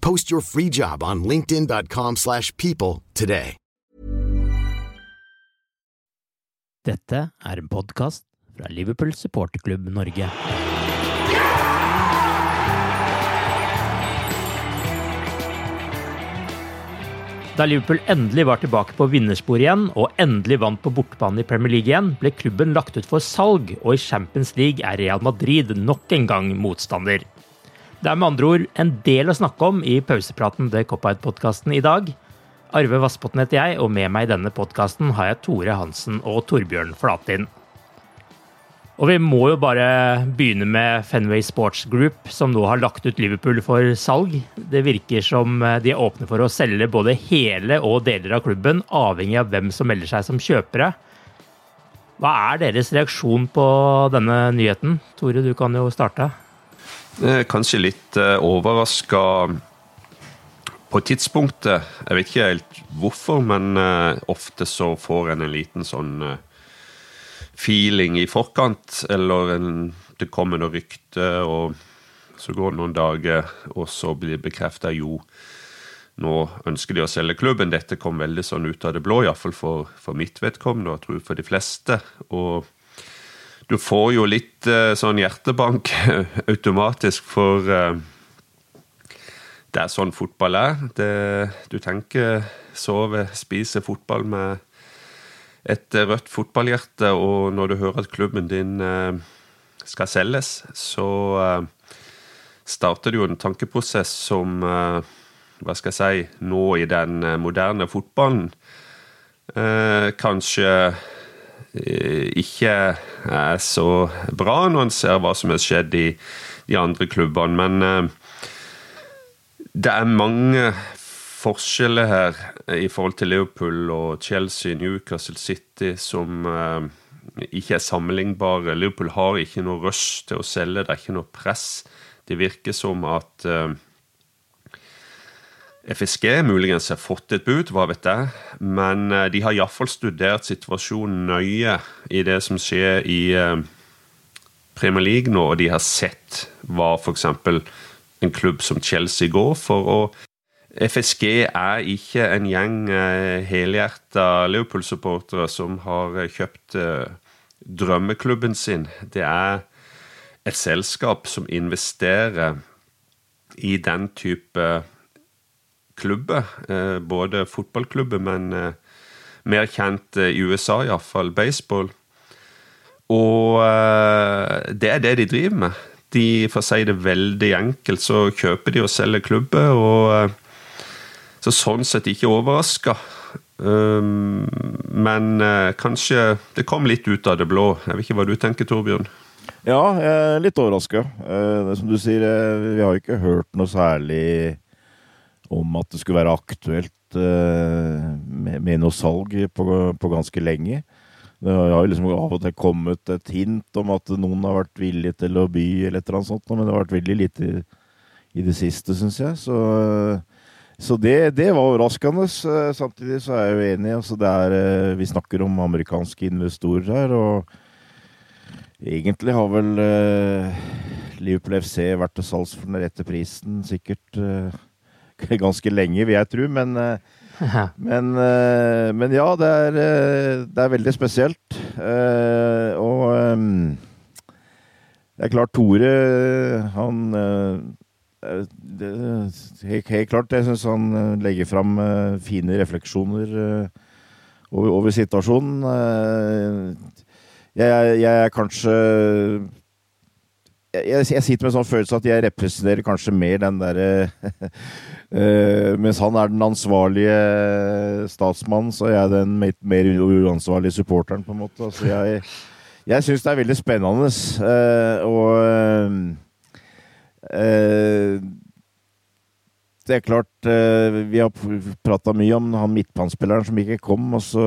Post your free job on linkedin.com/people slash people today. Dette er en podkast fra Liverpool supporterklubb Norge. Da Liverpool endelig var tilbake på vinnerspor igjen, og endelig vant på bortebane i Premier League igjen, ble klubben lagt ut for salg, og i Champions League er Real Madrid nok en gang motstander. Det er med andre ord en del å snakke om i pausepraten til Cop-Out-podkasten i dag. Arve Vassbotn heter jeg, og med meg i denne podkasten har jeg Tore Hansen og Torbjørn Flatin. Og vi må jo bare begynne med Fenway Sports Group, som nå har lagt ut Liverpool for salg. Det virker som de er åpne for å selge både hele og deler av klubben, avhengig av hvem som melder seg som kjøpere. Hva er deres reaksjon på denne nyheten? Tore, du kan jo starte. Eh, Kanskje litt uh, overraska på tidspunktet. Jeg vet ikke helt hvorfor, men eh, ofte så får en en liten sånn eh, feeling i forkant, eller en, det kommer noe rykte, og så går det noen dager, og så blir det bekrefta jo, nå ønsker de å selge klubben. Dette kom veldig sånn ut av det blå, iallfall for, for mitt vedkommende, og jeg tror for de fleste. Og du får jo litt eh, sånn hjertebank automatisk, for eh, det er sånn fotball er. Det, du tenker sove, spise fotball med et rødt fotballhjerte, og når du hører at klubben din eh, skal selges, så starter det jo en tankeprosess som Hva skal jeg si Nå i den moderne fotballen kanskje ikke er så bra når en ser hva som har skjedd i de andre klubbene, men eh, det er mange forskjeller her i forhold til Liverpool og Chelsea, Newcastle City, som eh, ikke er sammenlignbare. Liverpool har ikke noe rush til å selge, det er ikke noe press. Det virker som at eh, FSG muligens har fått et bud, hva vet jeg, men eh, de har iallfall studert situasjonen nøye i det som skjer i eh, Premier League nå, og de har sett hva f.eks. en klubb som Chelsea går for. og FSG er ikke en gjeng eh, helhjerta Liverpool-supportere som har kjøpt drømmeklubben sin. Det er et selskap som investerer i den type klubber. Både fotballklubber, men mer kjent i USA, iallfall baseball. Og det er det de driver med. De, for å si det veldig enkelt, så kjøper de og selger klubber. og så sånn sett ikke overraska. Um, men kanskje det kom litt ut av det blå. Jeg vet ikke hva du tenker, Torbjørn? Ja, jeg er litt overraska. Som du sier, vi har ikke hørt noe særlig om at det skulle være aktuelt med, med, noe salg på, på, ganske lenge. Det har liksom av og til kommet et hint om at noen har vært villig til å by, eller et eller annet sånt, men det har vært veldig lite i, i det siste, syns jeg. Så Så det, det var overraskende. Samtidig så er jeg jo enig. Altså er, eh, vi snakker om amerikanske investorer her, og egentlig har vel uh, Liverpool FC vært til salgs for den rette prisen sikkert uh, ganske lenge, vil jeg tro. Men, uh, men, men, ja, det er, det er veldig spesielt. og det er klart, Tore, han Eh, det, helt, helt, klart. Jeg syns han eh, legger fram eh, fine refleksjoner over, over situasjonen. Jeg, jeg, er kanskje jeg, jeg, sitter med en sånn følelse at jeg representerer kanskje mer den derre Mens han er den ansvarlige statsmannen, så er jeg den mer uansvarlige supporteren, på en måte. Altså jeg jeg syns det er veldig spennende. og uh, det er klart, vi har prata mye om han midtbanespilleren som ikke kom. og så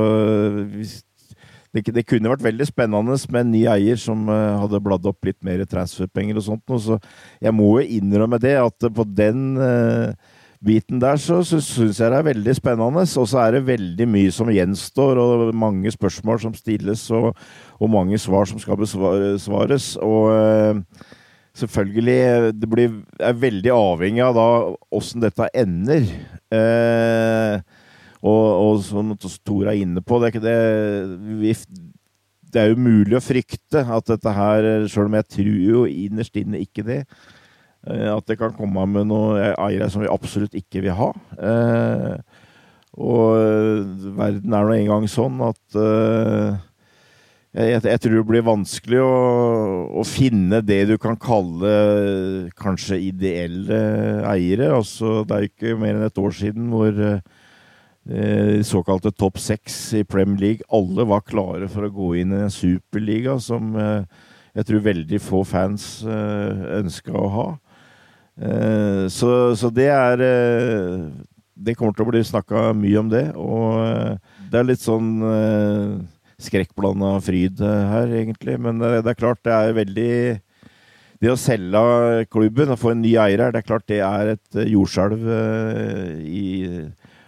det, det, kunne vært veldig spennende med en ny eier som uh, hadde bladd opp litt mer transferpenger og sånt. Og så jeg må jo innrømme det, at på den uh, biten der så, så syns jeg det er veldig spennende. Og så er det veldig mye som gjenstår, og mange spørsmål som stilles, og, og mange svar som skal besvares. Og uh, selvfølgelig Det blir, er veldig avhengig av da åssen dette ender. Eh, og, og, som Tor er inne på, det, det, vi, det er jo mulig å frykte at dette her, sjøl om jeg tror jo innerst inne ikke det, eh, at det kan komme med noen eiere som vi absolutt ikke vil ha. Eh, og verden er nå engang sånn at eh, jeg, jeg, tror det blir vanskelig å, å, finne det du kan kalle kanskje ideelle eiere. Altså, det er ikke mer enn et år siden hvor eh, såkalte topp seks i Premier League alle var klare for å gå inn i en superliga som eh, jeg tror veldig få fans eh, ønska å ha. Eh, så, så, det er eh, Det kommer til å bli snakka mye om det, og eh, det er litt sånn skrekkblanda fryd her, egentlig. Men det, er klart, det er veldig Det å selge klubben og få en ny eier her, det er klart det er et jordskjelv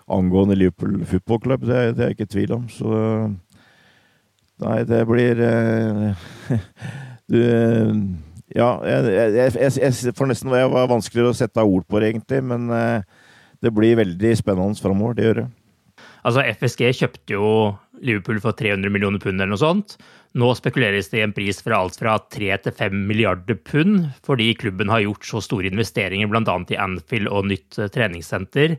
angående Liverpool Football Club. Det, det er jeg ikke i tvil om. Så Nei, det blir Du Ja, jeg, jeg, jeg, for nesten det var vanskeligere å sette ord på det, egentlig. Men det blir veldig spennende framover. Det gjør det. Altså, FSG kjøpte jo Liverpool for 300 millioner pund eller noe sånt. Nå spekuleres det i en pris fra alt fra 3 til 5 milliarder pund, fordi klubben har gjort så store investeringer bl.a. i Anfield og nytt eh, treningssenter.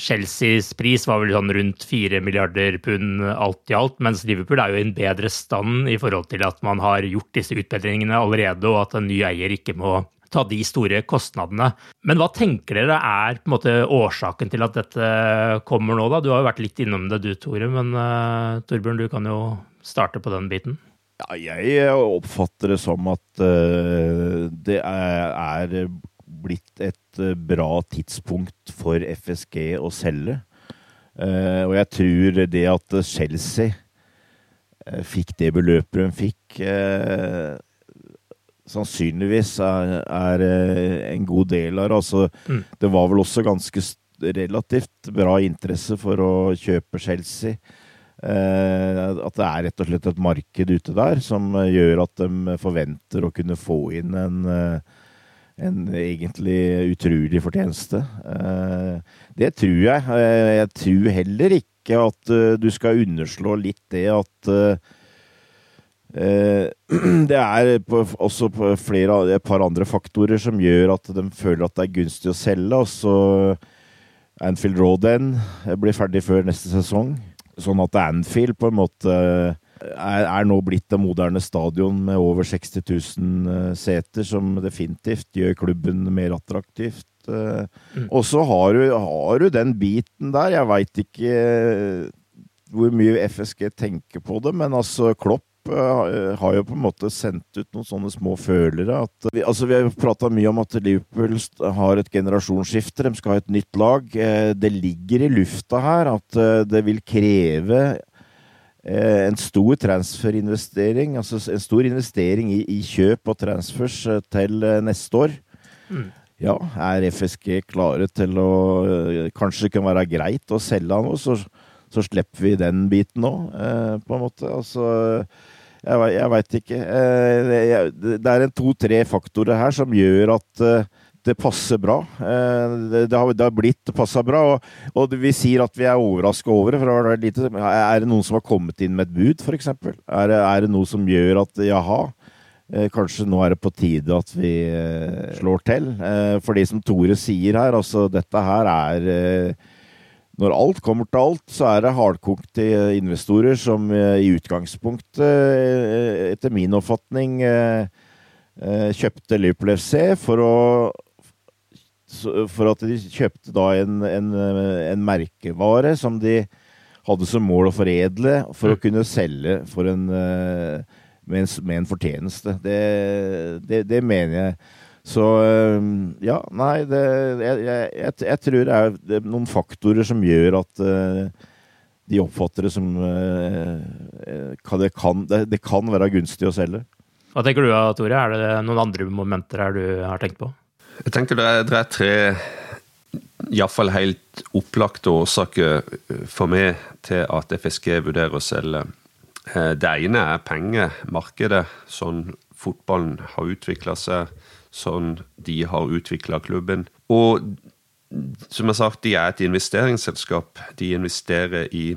Chelseas pris var vel sånn rundt 4 milliarder pund alt i alt, mens Liverpool er jo i en bedre stand i forhold til at man har gjort disse utbedringene allerede, og at en ny eier ikke må ta de store kostnadene. Men hva tenker dere er på en måte årsaken til at dette kommer nå, da? Du har jo vært litt innom det du, Tore, men uh, Torbjørn, du kan jo starte på den biten. Ja, jeg oppfatter det som at uh, det er, er, blitt et uh, bra tidspunkt for FSG å selge. Uh, og jeg tror det at Chelsea fikk det beløpet hun fikk sannsynligvis er, er, eh, en god del av det. Altså, mm. Det var vel også ganske relativt bra interesse for å kjøpe Chelsea. Eh, at det er rett og slett et marked ute der som gjør at de forventer å kunne få inn en, eh, en egentlig utrolig fortjeneste. Eh, det tror jeg. Eh, jeg tror heller ikke at du skal underslå litt det at Eh, det er også flere, et par andre faktorer som gjør at de føler at det er gunstig å selge. Altså Anfield Road End blir ferdig før neste sesong. Sånn at Anfield på en måte er, er nå blitt det moderne stadion med over 60 000 eh, seter, som definitivt gjør klubben mer attraktivt. Eh, mm. Og så har, har, du den biten der. Jeg veit ikke hvor mye FSG tenker på det, men altså Klopp Eh, har jo på en måte sendt ut noen sånne små følere. At, altså vi har prata mye om at Liverpool har et generasjonsskifte, de skal ha et nytt lag. Eh, det ligger i lufta her at eh, det vil kreve en stor transferinvestering, altså en stor investering i, i kjøp og transfers til neste år. Mm. ja, er FSG klare til å Kanskje det kan være greit å selge noe, så, så slipper vi den biten òg, eh, på en måte. Altså Jeg, jeg veit ikke. Eh, det er en to-tre faktorer her som gjør at eh, det passer bra. Eh, det, det, har, det har, blitt passa bra. Og, og, vi sier at vi er overraska over det. Er det noen som har kommet inn med et bud, f.eks.? Er, er det noe som gjør at jaha? Eh, kanskje nå er det på tide at vi eh, slår til. For det som Tore sier her, altså dette her er Når alt kommer til alt, så er det hardkokte investorer som i utgangspunktet, etter min oppfatning, kjøpte Liverpool FC for å for at de kjøpte da en, en, en merkevare som de hadde som mål å foredle for å mm. kunne selge for en med en, med en fortjeneste. Det, det, det, mener jeg. Så ja, nei det, jeg, jeg, jeg, tror det er, noen faktorer som gjør at de oppfatter det som det, kan, det, kan være gunstig å selge. Hva tenker du da, Tore? Er det noen andre momenter her du har tenkt på? Jeg tenker det er, det er tre iallfall helt opplagte årsaker for meg til at FSG vurderer å selge Eh, det ene er pengemarkedet, sånn fotballen har utvikla seg, sånn de har utvikla klubben. Og som jeg har sagt, de er et investeringsselskap. De investerer i,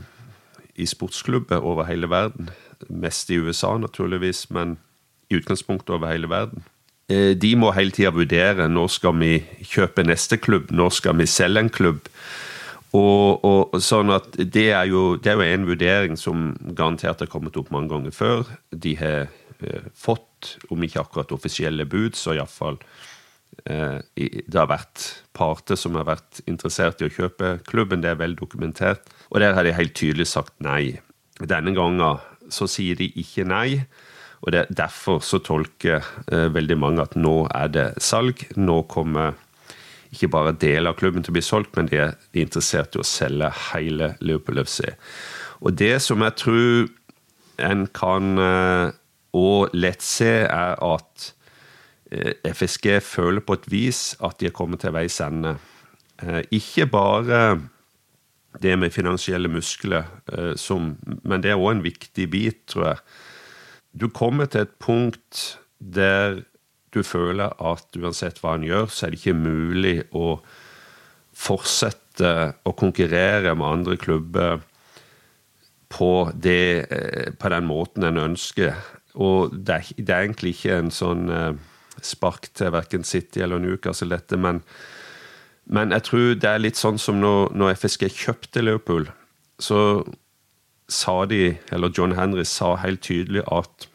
i sportsklubber over hele verden. Mest i USA, naturligvis, men i utgangspunktet over hele verden. Eh, de må hele tida vurdere når skal vi kjøpe neste klubb, når skal vi selge en klubb. Og, og, sånn at det er, jo, det er, jo, en vurdering som garantert har kommet opp mange ganger før. De har eh, fått, om ikke akkurat offisielle bud, så iallfall eh, Det har vært parter som har vært interessert i å kjøpe klubben. Det er vel dokumentert. Og der har de helt tydelig sagt nei. Denne gangen så sier de ikke nei. Og det, derfor så tolker eh, veldig mange at nå er det salg. Nå kommer ikke bare deler av klubben til å bli solgt, men de er interessert i å selge hele Liverpool FC. Og det som jeg tror en kan eh, og lett se, er at eh, FSG føler på et vis at de er kommet til veis ende. Eh, ikke bare det med finansielle muskler, som, men det er òg en viktig bit, tror jeg. Du kommer til et punkt der du føler at uansett hva han gjør, så er det ikke mulig å fortsette å konkurrere med andre klubber på, det, eh, på den måten en ønsker. Og det er, det er, egentlig ikke en sånn eh, spark til verken City eller Newcastle, dette, men, men jeg tror det er litt sånn som når, når FSG kjøpte Liverpool, så sa de, eller John Henry sa helt tydelig at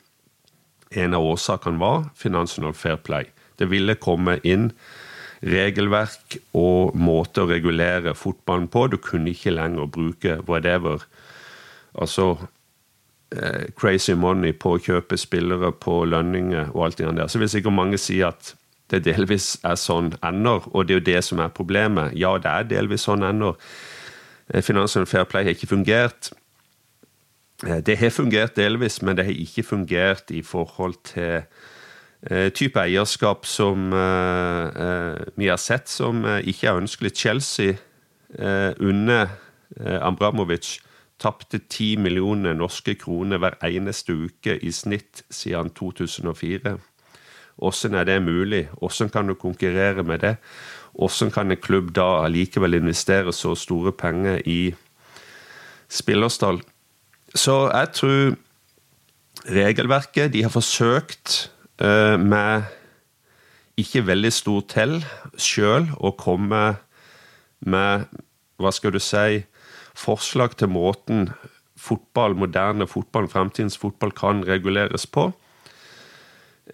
en av årsakene var Financial Fair Play. Det ville komme inn regelverk og måter å regulere fotballen på. Du kunne ikke lenger bruke whatever. Altså eh, crazy money på å kjøpe spillere på lønninger og alt det der. Så vil sikkert mange si at det delvis er sånn ennå, og det er jo det som er problemet. Ja, det er delvis sånn ennå. Eh, Financial Fair Play har ikke fungert. Eh, det har fungert delvis, men det har ikke fungert i forhold til uh, type eierskap som uh, vi har sett som ikke er ønskelig. Chelsea under Ambramovic tapte 10 millioner norske kroner hver eneste uke i snitt siden 2004. Hvordan er det mulig? Hvordan kan du konkurrere med det? Hvordan kan en klubb da allikevel investere så store penger i spillerstall? Så jeg tror regelverket De har forsøkt uh, med ikke veldig stort hell sjøl å komme med hva skal du si forslag til måten fotball, moderne fotball, fremtidens fotball kan reguleres på.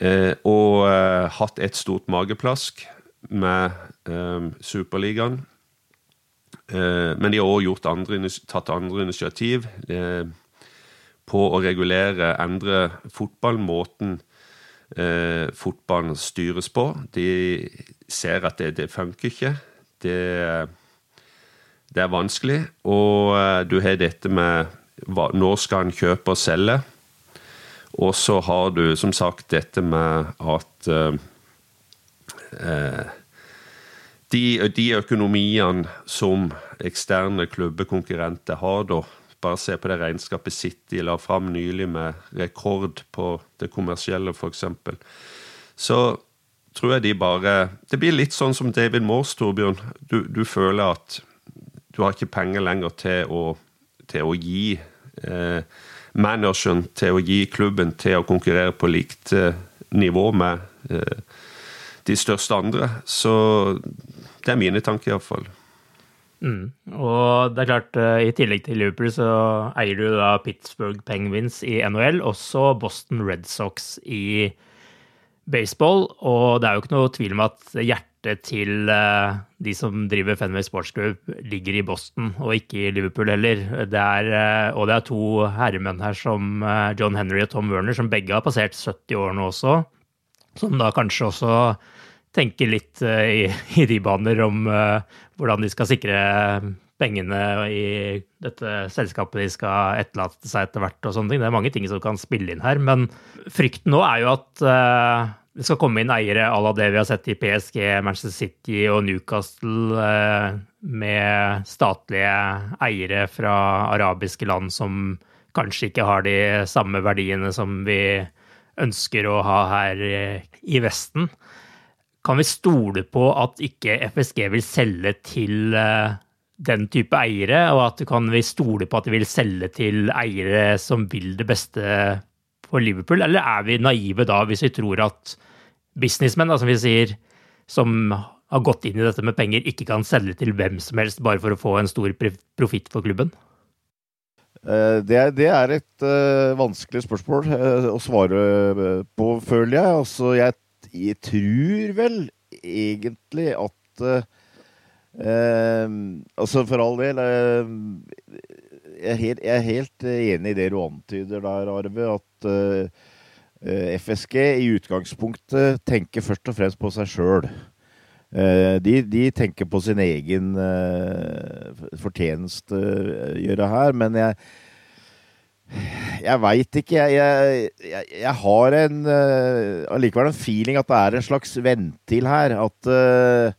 Uh, og uh, hatt et stort mageplask med Superligaen. men de har òg tatt andre initiativ. Uh, på å regulere, endre fotballmåten eh, fotballen styres på. De ser at det, det funker ikke. Det, det, er vanskelig. Og eh, du har dette med hva, Når skal en kjøpe og selge? Og så har du som sagt dette med at eh, eh de, de økonomiene som eksterne klubbekonkurrenter har, da bare se på det regnskapet City la fram nylig, med rekord på det kommersielle, f.eks. Så tror jeg de bare Det blir litt sånn som David Moores, Torbjørn. Du, du føler at du har ikke penger lenger til å, til å gi eh, manageren, til å gi klubben til å konkurrere på likt eh, nivå med eh, de største andre. Så det er mine tanker, iallfall. Mm. Og det er klart, uh, i tillegg til Liverpool så eier du da Pittsburgh Penguins i NHL, også Boston Red Sox i baseball. Og det er jo ikke noe tvil om at hjertet til uh, de som driver Fenway Sports Group, ligger i Boston, og ikke i Liverpool heller. Det er, uh, og det er to herremenn her som John Henry og Tom Werner, som begge har passert 70 år nå også, som da kanskje også tenke litt uh, i, i, de baner om uh, hvordan de skal sikre pengene i dette selskapet de skal etterlate seg etter hvert og sånne ting. Det er mange ting som kan spille inn her, men frykten nå er jo at det skal komme inn eiere à la det vi har sett i PSG, Manchester City og Newcastle, med statlige eiere fra arabiske land som kanskje ikke har de samme verdiene som vi ønsker å ha her i Vesten. Kan vi stole på at ikke FSG vil selge til eh, den type eiere, og at kan vi stole på at de vil selge til eiere som vil det beste for Liverpool, eller er vi naive da hvis vi tror at businessmenn, som vi sier, som har gått inn i dette med penger, ikke kan selge til hvem som helst bare for å få en stor profitt for klubben? Eh, det er, det er et uh, vanskelig spørsmål å svare på, føler jeg. Altså, jeg jeg tror vel egentlig at eh, Altså, for all del eh, jeg, er helt, jeg, er helt, enig i det du antyder der, Arve. At eh, FSG i utgangspunktet tenker først og fremst på seg sjøl. Eh, de, de, tenker på sin egen eh, fortjeneste eh, gjøre her, men jeg jeg veit ikke. Jeg, jeg, jeg, har en uh, allikevel en feeling at det er en slags ventil her. At uh,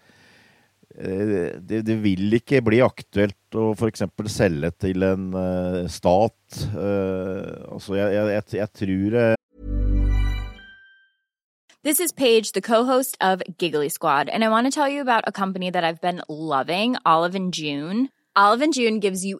det, det, vil ikke bli aktuelt å f.eks. selge til en uh, stat. altså, jeg tror This is Paige, the co-host of Giggly Squad, and I want to tell you about a company that I've been loving, Olive and June. Olive and June gives you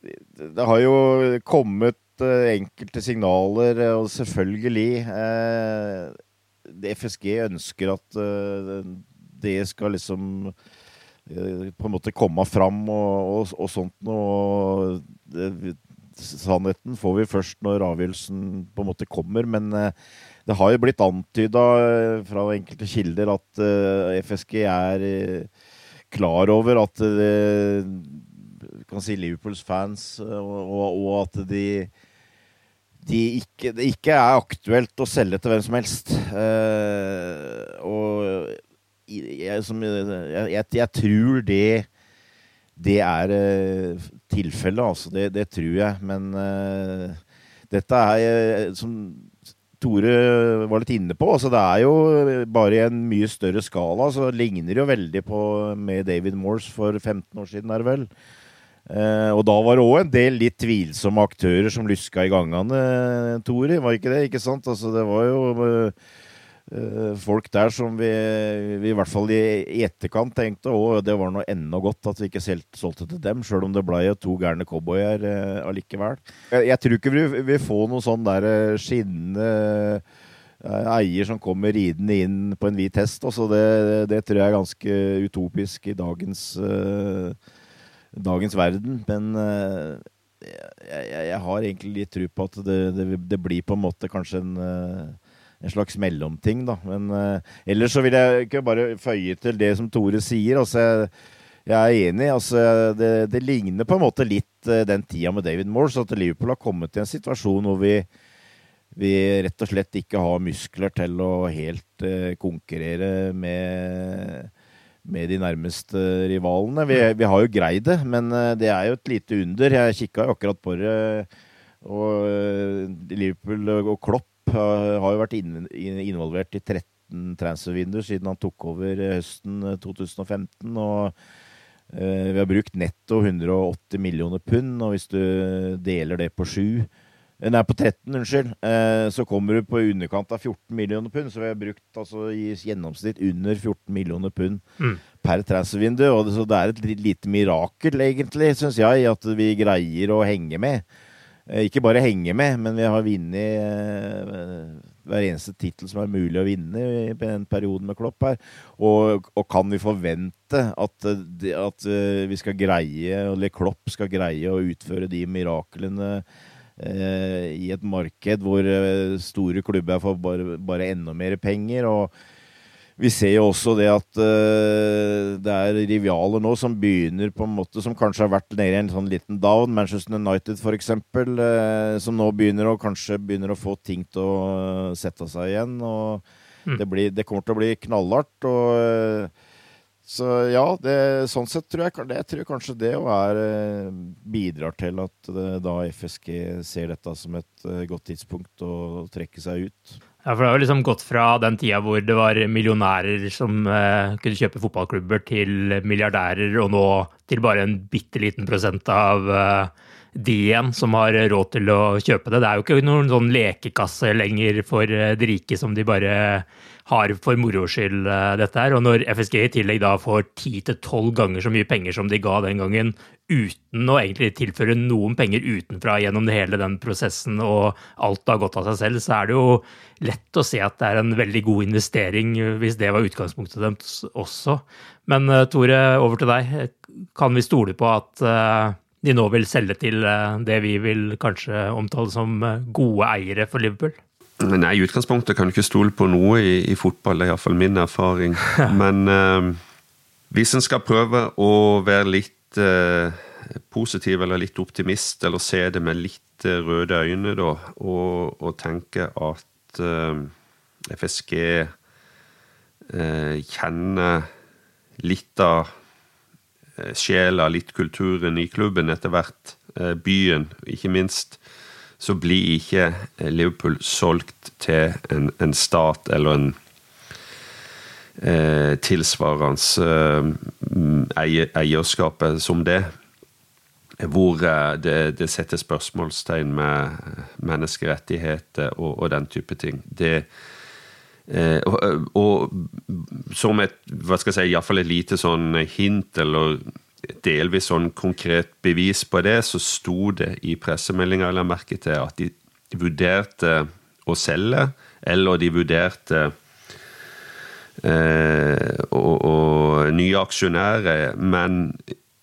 Det har jo kommet eh, enkelte signaler, eh, og selvfølgelig eh, FSG ønsker at det skal liksom på en måte komme fram og, og, og sånt noe. Det, sannheten får vi først når avgjørelsen på en måte kommer, men det har jo blitt antyda fra enkelte kilder at FSG er klar over at det kan si Liverpools fans, og, og at de, de ikke, det ikke er aktuelt å selge til hvem som helst. Uh, og jeg, som, jeg, jeg, tror det det er uh, tilfellet, altså. Det, det, tror jeg. Men uh, dette er, som Tore var litt inne på, altså det er jo bare i en mye større skala. Så ligner det jo veldig på med David Morse for 15 år siden, er det vel. Uh, og da var det òg en del litt tvilsomme aktører som lyska i gangene, Tori. Var ikke det? ikke sant? Altså, det var jo eh, folk der som vi, vi, i hvert fall i, etterkant tenkte å, det var noe enda godt at vi ikke solgte til dem, sjøl om det ble jo to gærne cowboyer eh, allikevel. Jeg, jeg, tror ikke vi vil få noe sånn der skinnende eier som kommer ridende inn på en hvit hest. Det, det, det, tror jeg er ganske utopisk i dagens uh, dagens verden. Men uh, jeg, jeg, har egentlig litt tro på at det, det, det, blir på en måte kanskje en, uh, en slags mellomting, da. Men uh, ellers så vil jeg ikke bare føye til det som Tore sier. altså jeg, jeg er enig. altså det, det, ligner på en måte litt den tida med David Morse, at Liverpool har kommet til en situasjon hvor vi, vi rett og slett ikke har muskler til å helt konkurrere med med de nærmeste rivalene. Vi, vi, har jo greid det, men eh, det er jo et lite under. Jeg kikka jo akkurat på det. Og eh, Liverpool og Klopp har jo vært involvert i 13 transfervinduer siden han tok over høsten 2015. og vi har brukt netto 180 millioner pund, og hvis du deler det på sju Nei, på 13, unnskyld. Eh, så kommer du på underkant av 14 millioner pund. Så vi har brukt altså, i gjennomsnitt under 14 millioner pund mm. per transfervindu. Og det, så det er et lite mirakel, egentlig, syns jeg, at vi greier å henge med. Eh, ikke bare henge med, men vi har vunnet eh, hver eneste tittel som er mulig å vinne i den perioden med Klopp her. Og, og kan vi forvente at, at, vi skal greie, eller Klopp skal greie å utføre de miraklene i et marked hvor eh, store klubber får bare, bare enda mer penger. og vi ser jo også det at uh, det er rivaler nå som begynner på en måte Som kanskje har vært nede i en sånn liten down. Manchester United f.eks. Uh, som nå begynner å kanskje begynner å få ting til å sette seg igjen. og mm. det, blir, det, kommer til å bli knallhardt. og uh, så ja, det, sånn sett tror jeg, det, tror kanskje det er, eh, bidrar til at det, da FSG ser dette som et uh, godt tidspunkt å trekke seg ut. Ja, for det har jo liksom gått fra den tida hvor det var millionærer som eh, kunne kjøpe fotballklubber, til milliardærer, og nå til bare en bitte liten prosent av eh, de igjen som har råd til å kjøpe det. Det er jo ikke noen sånn lekekasse lenger for de rike som de bare har for moro skyld eh, dette her. Og når FSG i tillegg da får ti til tolv ganger så mye penger som de ga den gangen, uten å egentlig tilføre noen penger utenfra gjennom hele den prosessen, og alt har gått av seg selv, så er det jo lett å se at det er en veldig god investering, hvis det var utgangspunktet deres også. Men eh, Tore, over til deg. Kan vi stole på at eh, de nå vil selge til det vi vil kanskje omtale som gode eiere for Liverpool? Nei, i utgangspunktet kan du ikke stole på noe i, i fotball. Det er iallfall min erfaring. Men eh, hvis en skal prøve å være litt eh, positiv eller litt optimist, eller se det med litt eh, røde øyne, da, og, og tenke at eh, FSG eh, kjenner litt av eh, sjela, litt kulturen i klubben etter hvert, byen, ikke minst, så blir ikke Liverpool solgt til en, en stat eller en eh, tilsvarende eh, eierskapet som det. Hvor eh, det, det setter spørsmålstegn med menneskerettigheter og, og den type ting. Det, Eh, og, og, som et hva skal jeg si, iallfall et lite sånn hint, eller delvis sånn konkret bevis på det, så sto det i pressemeldinga jeg merke til at de vurderte å selge, eller de vurderte eh, og, og nye aksjonærer, men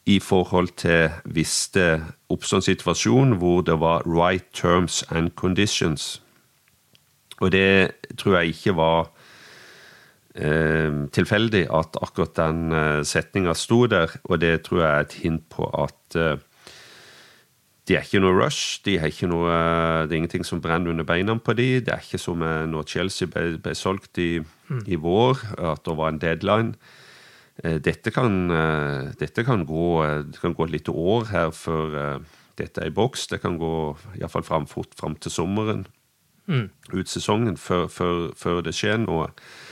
i forhold til hvis det oppstod en situasjon hvor det var right terms and conditions og det tror jeg ikke var tilfeldig at akkurat den eh, setninga sto der, og det tror jeg er et hint på at eh, de er ikke noe rush. De er ikke noe, eh, det er ingenting som brenner under beina på de. Det er ikke som når Chelsea ble, ble solgt i, mm. i, vår, at det var en deadline. Eh, dette kan, eh, dette kan, gå, det kan gå et lite år her før dette er i boks. Det kan gå iallfall fram, fort fram til sommeren mm. ut sesongen før, før, før, det skjer noe. Eh,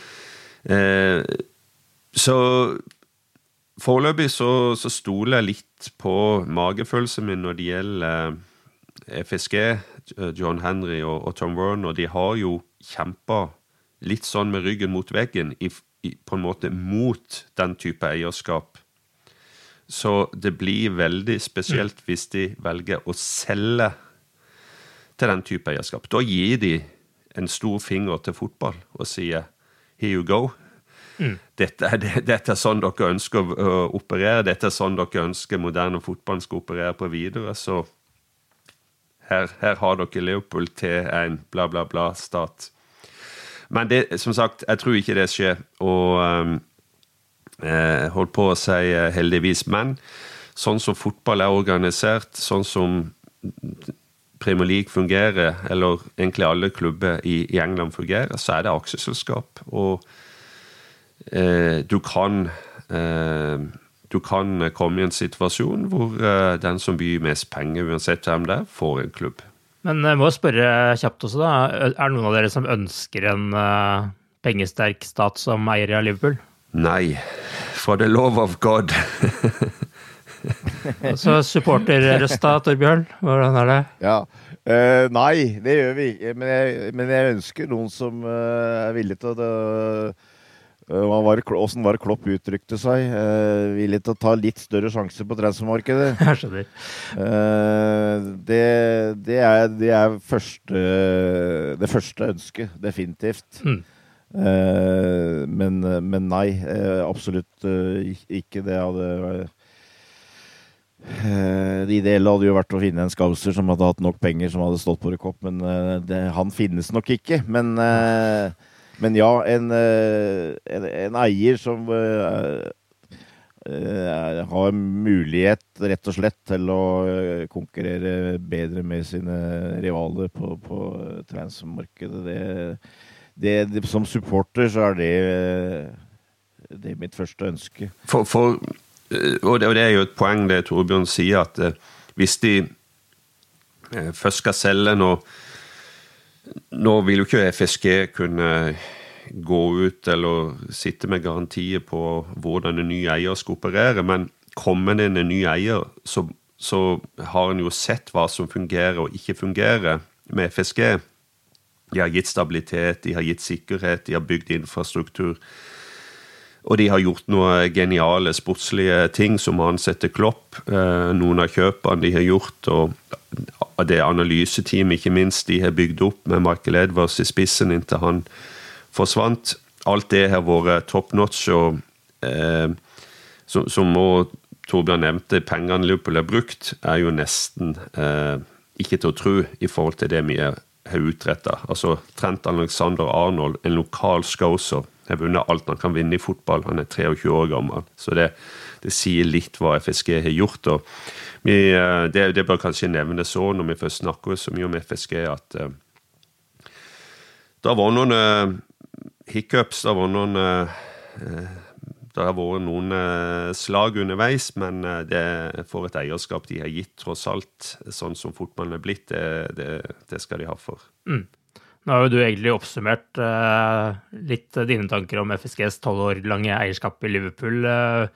så foreløpig så, så, stoler jeg litt på magefølelsen min når det gjelder eh, FSG, John Henry og, og Tom Werner. De har jo kjempa litt sånn med ryggen mot veggen, i, i, på en måte mot den type eierskap. Så det blir veldig spesielt hvis de velger å selge til den type eierskap. Da gir de en stor finger til fotball og sier 'here you go'. Mm. Dette, er, dette, er, sånn dere ønsker å operere, dette er sånn dere ønsker moderne fotball skal operere på videre. Så her, her har dere Leopold til en bla, bla, bla-stat. Men det, som sagt, jeg tror ikke det skjer. Og um, eh, holdt på å si eh, heldigvis. Men sånn som fotball er organisert, sånn som Premier League fungerer, eller egentlig alle klubber i, i England fungerer, så er det aksjeselskap. Og eh, du kan eh, du kan komme i en situasjon hvor eh, den som byr mest penger, uansett hvem det er, får en klubb. Men jeg må spørre kjapt også, da. Er det noen av dere som ønsker en uh, pengesterk stat som eier av Liverpool? Nei. For the love of God. Så supporterrøsta, Torbjørn? Hvordan er det? Ja, uh, Nei, det gjør vi ikke. Men men jeg ønsker noen som uh, er villig til å var, Åssen var det Klopp uttrykte seg? Uh, villig til å ta litt større sjanse på transfermarkedet. Jeg skjønner. Det, det, er, det er første, det første ønsket, definitivt. Mm. Uh, men, men, nei, absolutt ikke. Det hadde Eh, det ideelle hadde jo vært å finne en scouser som hadde hatt nok penger, som hadde stått på rekopp, men eh, det, han finnes nok ikke. Men, eh, men ja, en, en, en, eier som har mulighet, rett og slett, til å konkurrere bedre med sine rivaler på, på transmarkedet. Det, det, som supporter så er det, det er mitt første ønske. For, for Eh, og det, er jo et poeng det Torbjørn sier, at eh, hvis de eh, først skal selge nå Nå vil jo ikke FSG kunne gå ut eller sitte med garantier på hvordan en ny eier skal operere, men kommer det en ny eier, så, så har en jo sett hva som fungerer og ikke fungerer med FSG. De har gitt stabilitet, de har gitt sikkerhet, de har bygd infrastruktur. Og de har gjort noen geniale sportslige ting, som å ansette Klopp. Eh, noen av kjøpene de har gjort, og det analyseteamet ikke minst de har bygd opp med Michael Edwards i spissen inntil han forsvant. Alt det har vært top notch. og eh, Som, som Torbjørn nevnte, pengene Liverpool har brukt, er jo nesten eh, ikke til å tro i forhold til det vi har utretta. Altså, Trent Alexander Arnold, en lokal scouser har vunnet alt han kan vinne i fotball. Han er 23 år gammel. Så det, det sier litt hva FSG har gjort. vi, eh, det, det, bør kanskje nevnes òg når vi først snakker så mye om FSG, at uh, det var noen uh, hiccups, det var noen uh, Det har vært noen eh, slag underveis, men eh, det for et eierskap de har gitt, tross alt, sånn som fotballen er blitt, det, det, det skal de ha for. Mm. Nå har jo du egentlig oppsummert uh, litt dine tanker om FSGs tolv år lange eierskap i Liverpool. Uh,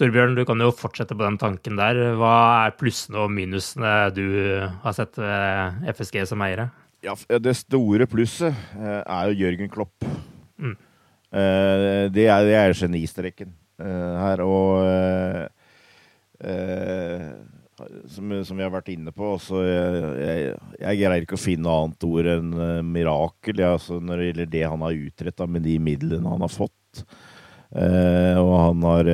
Torbjørn, du kan jo fortsette på den tanken der. Hva er plussene og minusene du har sett ved FSG som eiere? Ja, Det store plusset er jo Jørgen Klopp. Mm. Uh, det, er, det er genistreken uh, her. Og uh, som, som, vi har vært inne på, så jeg, jeg, jeg, greier ikke å finne annet ord enn mirakel ja, altså når det gjelder det han har utretta med de midlene han har fått. og han har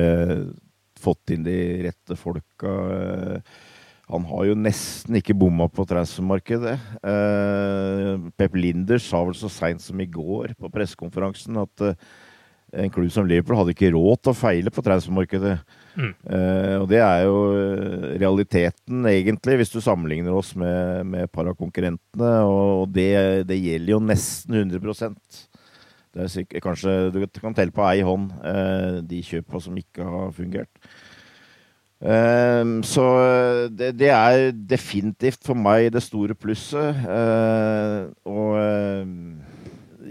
fått inn de rette folka. Han har jo nesten ikke bomma på transfermarkedet. Pep Linder sa vel så seint som i går på pressekonferansen at en klubb som Liverpool hadde ikke råd til å feile på transfermarkedet. Eh, og det er jo eh, realiteten, egentlig, hvis du sammenligner oss med, med parakonkurrentene. Og. Og det, det, gjelder jo nesten 100% det er sikkert, Kanskje du kan telle på ei hånd uh, de kjøpa som ikke har fungert. Um, så det, det, er definitivt for meg det store plusset. Uh, og uh,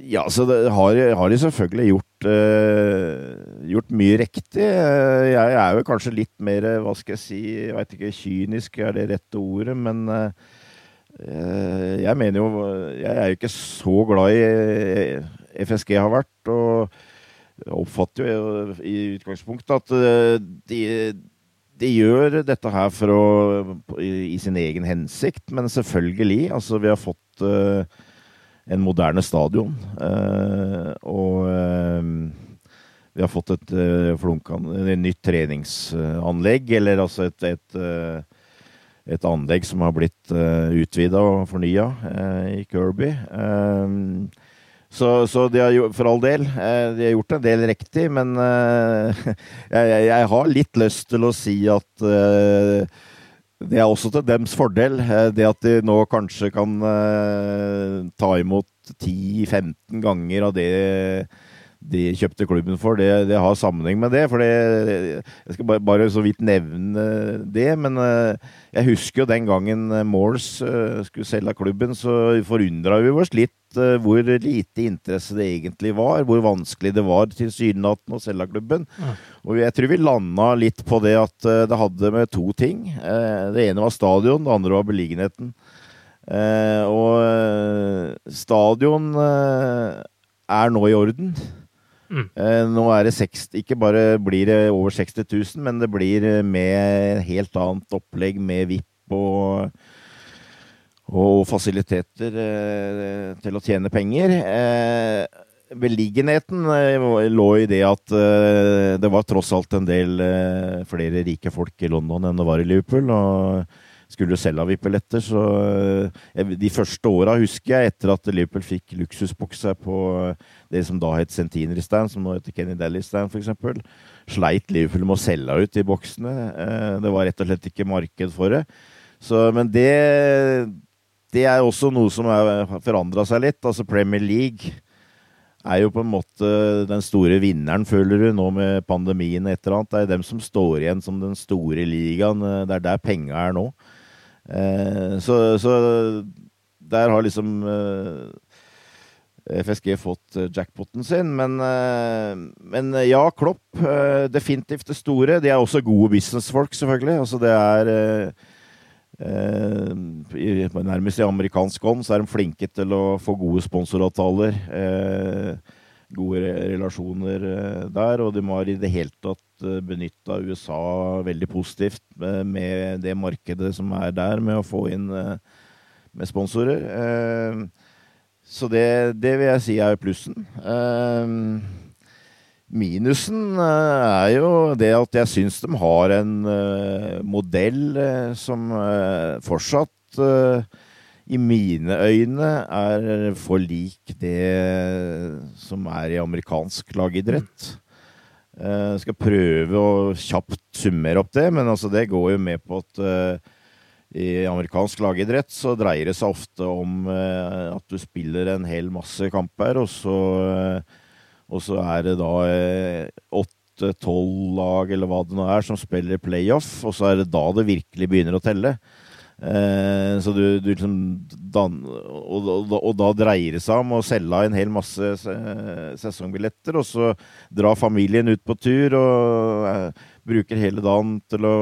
ja, så det har, har de selvfølgelig gjort, eh, gjort mye riktig. jeg er jo kanskje litt mer, hva skal jeg si, jeg veit ikke, kynisk er det rette ordet, men jeg mener jo Jeg er jo ikke så glad i FSG har vært, og oppfatter jo i utgangspunktet at de de gjør dette her for å, i, sin egen hensikt, men selvfølgelig. Altså, vi har fått uh, en moderne stadion. Uh, og uh, vi har fått et, et nytt treningsanlegg, eller altså et, et, et anlegg som har blitt utvida og fornya i Kirby. Så, så, de har gjort, for all del, eh, de har gjort en del riktig, men jeg, jeg, har litt lyst til å si at det er også til dems fordel. Det at de nå kanskje kan uh, ta imot 10-15 ganger av det de kjøpte klubben for, det, det, har sammenheng med det. For det, jeg skal bare, bare, så vidt nevne det. Men jeg husker jo den gangen Moores skulle selge klubben, så forundra vi oss litt uh, hvor lite interesse det egentlig var. Hvor vanskelig det var tilsynelatende å selge klubben. Ja. Og jeg tror vi landa litt på det at det hadde med to ting. Det ene var stadion, det andre var beliggenheten. og stadion er nå i orden. Mm. nå er det 60, ikke bare blir det over 60 000, men det blir med helt annet opplegg med VIP og og fasiliteter eh, til å tjene penger. Eh, beliggenheten eh, lå i det at eh, det var tross alt en del eh, flere rike folk i London enn det var i Liverpool. og skulle du selge VIP-billetter, så eh, De første åra husker jeg, etter at Liverpool fikk luksusbokser på det som da het Centenary Stand, som nå heter Kenny Daly Stand f.eks., sleit Liverpool med å selge ut de boksene. Det var rett og slett ikke marked for det. Så, men det det er også noe som har forandra seg litt. Altså Premier League er jo på en måte den store vinneren, føler du, nå med pandemien et eller annet. Det er dem som står igjen som den store ligaen. Det er der penga er nå. Eh, så, så, der har liksom eh, FSG fått jackpoten sin. Men, eh, men ja, Klopp. Definitivt det store. De er også gode businessfolk, selvfølgelig. Altså det er Eh, nærmest i amerikansk ånd så er de flinke til å få gode sponsoravtaler. Eh, gode relasjoner eh, der, og de har i det hele tatt eh, benytta USA veldig positivt med, med, det markedet som er der, med å få inn eh, med sponsorer. Eh, så det, det, vil jeg si er plussen. Eh, Minusen eh, er jo det at jeg syns de har en modell som fortsatt i mine øyne er for lik det som er i amerikansk lagidrett. Jeg skal prøve å kjapt summere opp det, men altså det går jo med på at i amerikansk lagidrett så dreier det seg ofte om at du spiller en hel masse kamper, og så og så er det da 80 tolv lag, eller hva det nå er, som spiller playoff, og så er det da det virkelig begynner å telle. Eh, så du, du liksom dan, og, og, og, da dreier det seg om å selge en hel masse sesongbilletter, og så drar familien ut på tur og eh, bruker hele dagen til å,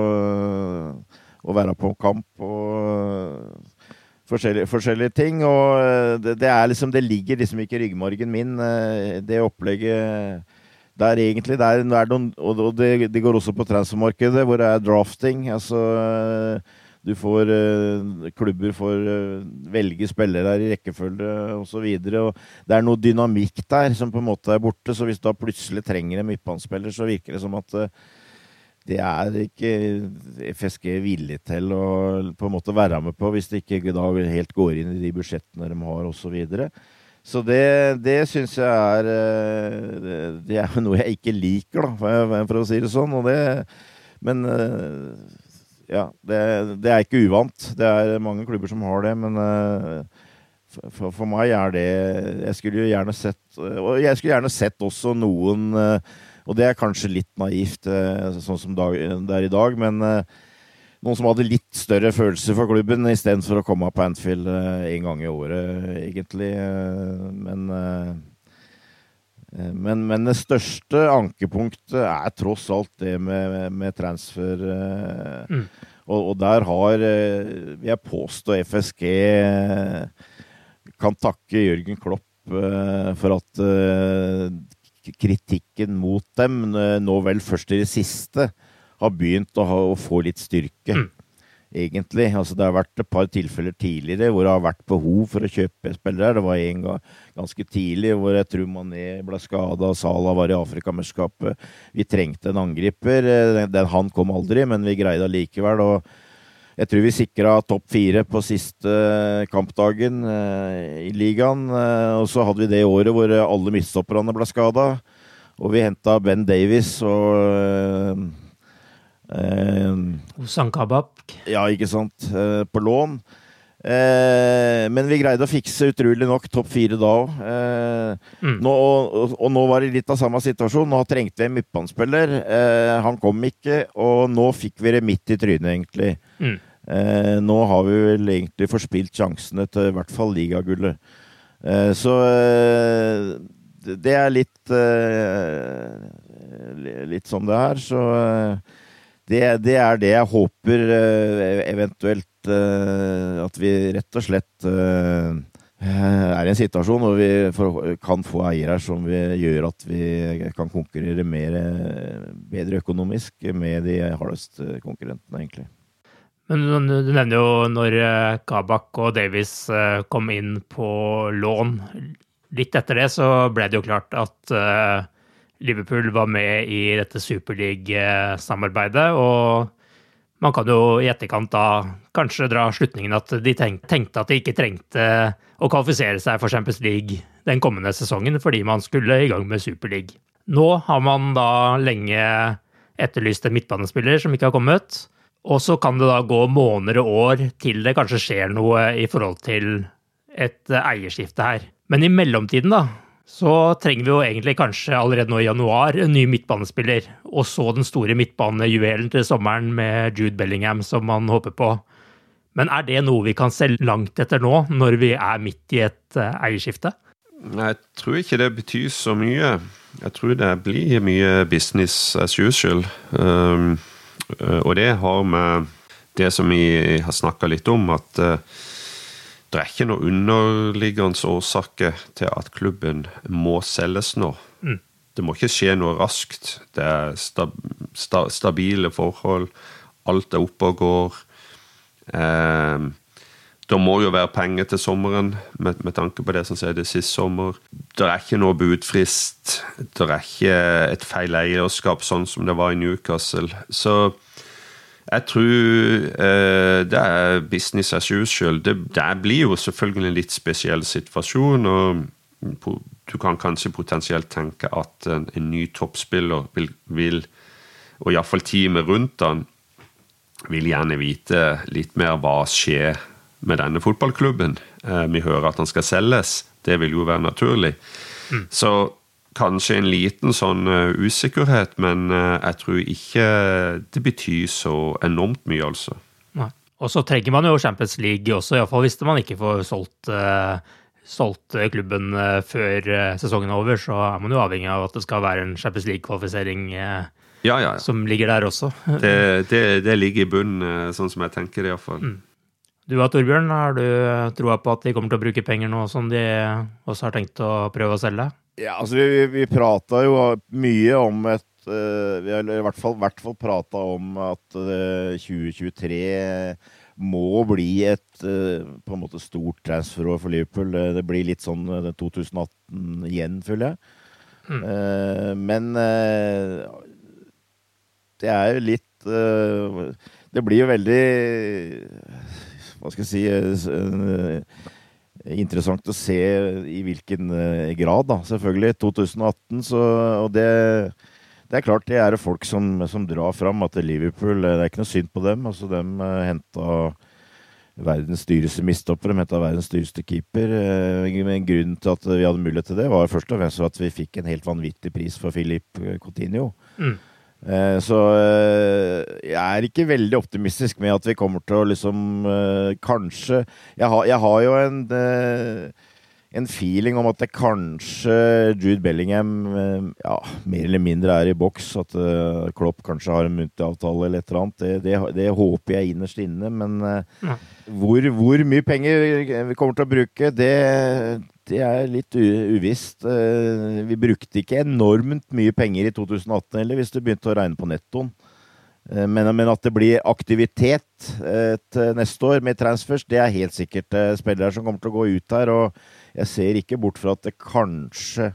å være på kamp og forskjellige, forskjellige ting. Og eh, det, det, er liksom Det ligger liksom ikke i ryggmargen min, eh, det opplegget det er egentlig det er, det er noen, Og det, det, går også på transfermarkedet, hvor det er drafting. altså du får uh, Klubber får uh, velge spillere i rekkefølge osv. Det er noe dynamikk der som på en måte er borte. Så hvis du plutselig trenger en midtbanespiller, så virker det som at uh, det er ikke FSG villig til å på en måte være med på, hvis det ikke da helt går inn i de budsjettene de har osv. Så, videre. så det, det syns jeg er det, er noe jeg ikke liker, da, for, for å si det sånn. Det, men ja, det, det, er ikke uvant. Det er mange klubber som har det, men uh, for, for, meg er det Jeg skulle jo gjerne sett Og jeg skulle gjerne sett også noen uh, Og det er kanskje litt naivt, sånn som det er i dag, men noen som hadde litt større følelser for klubben, istedenfor å komme på Anfield en gang i året, egentlig. Men Eh, men, men, det største ankepunktet er tross alt det med, med transfer. Eh, mm. Og, og, der har, eh, vil jeg påstå, FSG kan takke Jørgen Klopp for at kritikken mot dem, nå vel først i det siste, har begynt å, ha, å få litt styrke. Mm egentlig. Altså, det har vært et par tilfeller tidligere hvor det har vært behov for å kjøpe spillere. Det var en gang ganske tidlig hvor jeg tror Mané ble skada, Salah var i Afrikamesterskapet. Vi trengte en angriper. Den, den, han kom aldri, men vi greide allikevel. jeg tror vi sikra topp fire på siste kampdagen eh, i ligaen. Eh, og så hadde vi det året hvor alle midtstopperne ble skada. Og vi henta Ben Davies og eh, Osan Kabab. Ja, ikke sant. Eh, på lån. Eh, men vi greide å fikse utrolig nok topp fire da òg. Eh, mm. og, og, nå var det litt av samme situasjon. Nå trengte vi en midtbanespiller. Eh, han kom ikke, og nå fikk vi det midt i trynet, egentlig. Mm. Eh, nå har vi vel egentlig forspilt sjansene til i hvert fall ligagullet. Eh, så det er litt Litt som det er, så det, det, er det jeg håper uh, eventuelt uh, At vi rett og slett uh, er i en situasjon hvor vi kan få eiere som gjør at vi kan konkurrere mer, bedre økonomisk med de hardeste konkurrentene, egentlig. Men du nevner jo når Kabak og Davies kom inn på lån. Litt etter det så ble det jo klart at Liverpool var med i dette superleague-samarbeidet. Og man kan jo i etterkant da kanskje dra slutningen at de tenkte at de ikke trengte å kvalifisere seg for Champions League den kommende sesongen fordi man skulle i gang med Superleague. Nå har man da lenge etterlyst en midtbanespiller som ikke har kommet. Og så kan det da gå måneder og år til det kanskje skjer noe i forhold til et eierskifte her. Men i mellomtiden, da, så trenger vi jo egentlig kanskje allerede nå i januar en ny midtbanespiller. Og så den store midtbanejuvelen til sommeren med Jude Bellingham, som man håper på. Men er det noe vi kan se langt etter nå, når vi er midt i et eierskifte? eierskifte? Jeg tror ikke det betyr så mye. Jeg tror det blir mye business as usual. Um, og det har med det som vi har snakka litt om, at uh, det er ikke noe underliggende årsaker til at klubben må selges nå. Mm. Det må ikke skje noe raskt. Det er stab sta stabile forhold. Alt er oppe og går. Eh, det må jo være penger til sommeren, med, med tanke på det som skjedde sist sommer. Det er ikke noe budfrist. Det er ikke et feil eierskap, sånn som det var i Newcastle. Så jeg tror eh, det er business as usual. Det, det, blir jo selvfølgelig en litt spesiell situasjon. og Du kan kanskje potensielt tenke at en, en ny toppspiller vil, vil og iallfall teamet rundt han, vil gjerne vite litt mer hva skjer med denne fotballklubben. Eh, vi hører at han skal selges. Det vil jo være naturlig. Mm. Så kanskje en liten sånn uh, usikkerhet, men uh, jeg tror ikke det betyr så enormt mye, altså. Nei. Og så trenger man jo Champions League også, iallfall hvis man ikke får solgt, uh, solgt klubben før sesongen er over. Så er man jo avhengig av at det skal være en Champions League-kvalifisering ja, ja, ja. som ligger der også. Det, det, det ligger i bunnen, sånn som jeg tenker det iallfall. Mm. Du da, Torbjørn, har du troa på at de kommer til å bruke penger nå som de også har tenkt å prøve å selge? Ja, altså vi, vi prata jo mye om et uh, Vi har i hvert fall, hvert fall prata om at uh, eh, 2023 må bli et uh, på en måte stort transferår for Liverpool. Det blir litt sånn 2018 igjen, føler jeg. Mm. men det er jo litt Det blir jo veldig hva skal jeg si Interessant å se i hvilken eh, grad, da. Selvfølgelig. 2018, så Og det, det er klart det er folk som, som drar fram at Liverpool Det er ikke noe synd på dem. Altså, de henta verdens dyreste mistopper. De henta verdens dyreste keeper. Men grunnen til at vi hadde mulighet til det, var først og fremst at vi fikk en helt vanvittig pris for Filip Coutinho. Mm. Eh, så eh, jeg er ikke veldig optimistisk med at vi kommer til å liksom eh, Kanskje Jeg har, jeg har jo en en feeling om at det kanskje Jude Bellingham ja, mer eller mindre er i boks. At uh, Klopp kanskje har en muntlig avtale eller et eller annet. Det, det, det håper jeg innerst inne. Men uh, ja. hvor, hvor, mye penger vi kommer til å bruke, det, det er litt uvisst. Eh, vi brukte ikke enormt mye penger i 2018 heller, hvis du begynte å regne på nettoen. Eh, men, men, at det blir aktivitet eh, neste år med transfers, det er helt sikkert spillere som kommer til å gå ut her. Og jeg ser ikke bort fra at det kanskje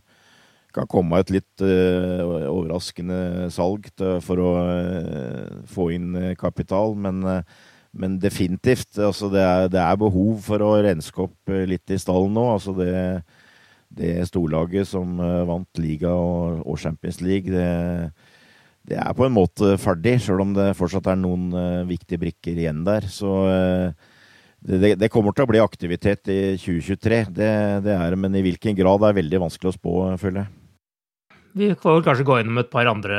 kan komme et litt uh, overraskende salg til, for å uh, få inn kapital. Men uh, men definitivt. Altså det, er, det, er, behov for å renske opp eh, litt i stallen nå. Altså det, det storlaget som eh, vant liga og, og Champions League, det, det, er på en måte ferdig, sjøl om det fortsatt er noen viktige brikker igjen der. Så uh, det, kommer til å bli aktivitet i 2023, det, det er det. Men i hvilken grad er veldig vanskelig å spå, føler jeg. Vi får kanskje gå innom et par andre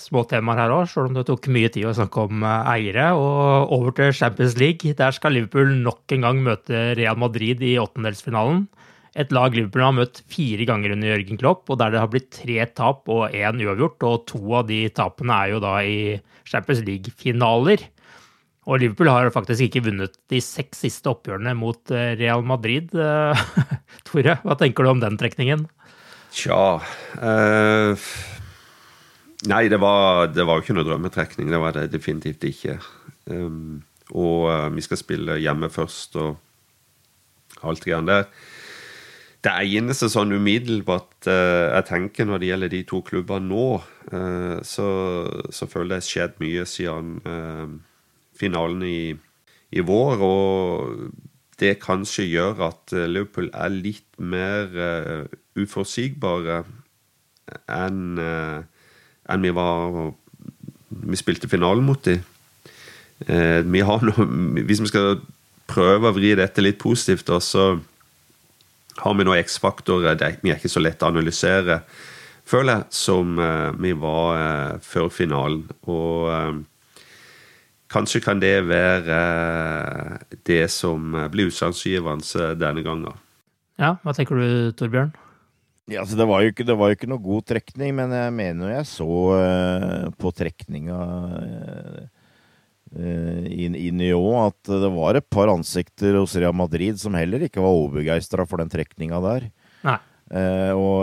små temaer her òg, selv om det tok mye tid å snakke om eh, eiere. Og over til Champions League. Der skal Liverpool nok en gang møte Real Madrid i åttendelsfinalen. Et lag Liverpool har møtt fire ganger under Jørgen Klopp, og der det har blitt tre tap og én uavgjort. Og to av de tapene er jo da i Champions League-finaler. Og Liverpool har faktisk ikke vunnet de seks siste oppgjørene mot eh, Real Madrid. Tore, hva tenker du om den trekningen? Tja uh, Nei, det var, det var jo ikke noe drømmetrekning. Det var det definitivt ikke. Um, og uh, vi skal spille hjemme først og alt greiene der. Det eneste sånn umiddelbart uh, jeg tenker når det gjelder de to klubbene nå, uh, så, så, føler jeg det har skjedd mye siden finalen i, i, vår. Og det kanskje gjør at eh, Liverpool er litt mer uh, uforutsigbare enn uh, en vi var Vi spilte finalen mot dem. Vi har noe, hvis vi skal prøve å vri dette litt positivt, så har vi noen X-faktorer. Vi er ikke så lett å analysere, føler jeg, som vi var før finalen. Og Kanskje kan det være eh, det som blir utslagsgivende denne gangen. Ja, hva tenker du, Torbjørn? Ja, altså det, var jo ikke, det var jo ikke noe god trekning, men jeg mener jeg så uh, på trekninga uh, i, i Nyon at det var et par ansikter hos Real Madrid som heller ikke var overbegeistra for den trekninga der. Nei. Uh, og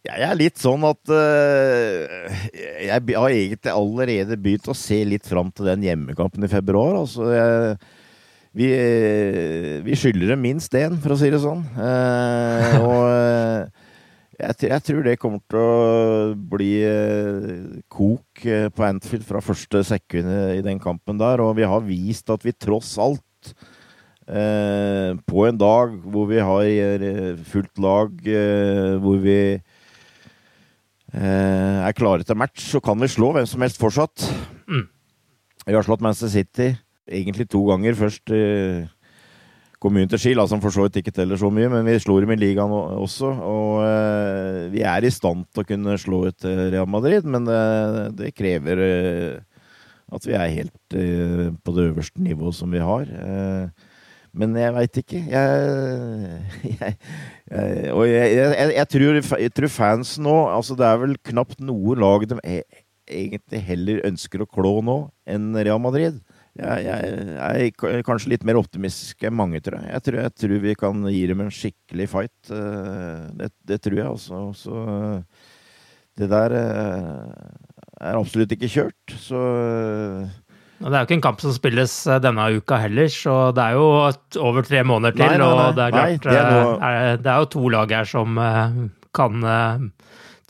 jeg er litt sånn at uh, Jeg har egentlig allerede begynt å se litt fram til den hjemmekampen i februar. Altså, jeg, vi, vi skylder dem minst én, for å si det sånn. Uh, og uh, jeg, jeg, tror det kommer til å bli kok på Anfield fra første sekund i den kampen der. Og vi har vist at vi tross alt på en dag hvor vi har fullt lag, hvor vi Eh, er klare til match, så kan vi slå hvem som helst fortsatt. Mm. Vi har slått Manchester City egentlig to ganger. Først Kommunen til Skil, som for så vidt ikke teller så mye, men vi slo dem i ligaen også. Og eh, vi er i stand til å kunne slå ut eh, Real Madrid, men det, det krever eh, at vi er helt eh, på det øverste nivået som vi har. Eh, men jeg veit ikke. Jeg, jeg, jeg Og jeg, tror, jeg, tror, fans nå Altså, det er vel knapt noe lag de e, egentlig heller ønsker å klå nå enn Real Madrid jeg, er kanskje litt mer optimistisk enn mange, tror jeg. Tror, jeg tror vi kan gi dem en skikkelig fight. Eh, det, det tror jeg, altså. Så det der eh, er absolutt ikke kjørt, så det er jo ikke en kamp som spilles eh, denne uka heller, så det er jo over tre måneder til. Nei, nei, nei. Og det er, klart, det, er noe... det er jo to lag her som kan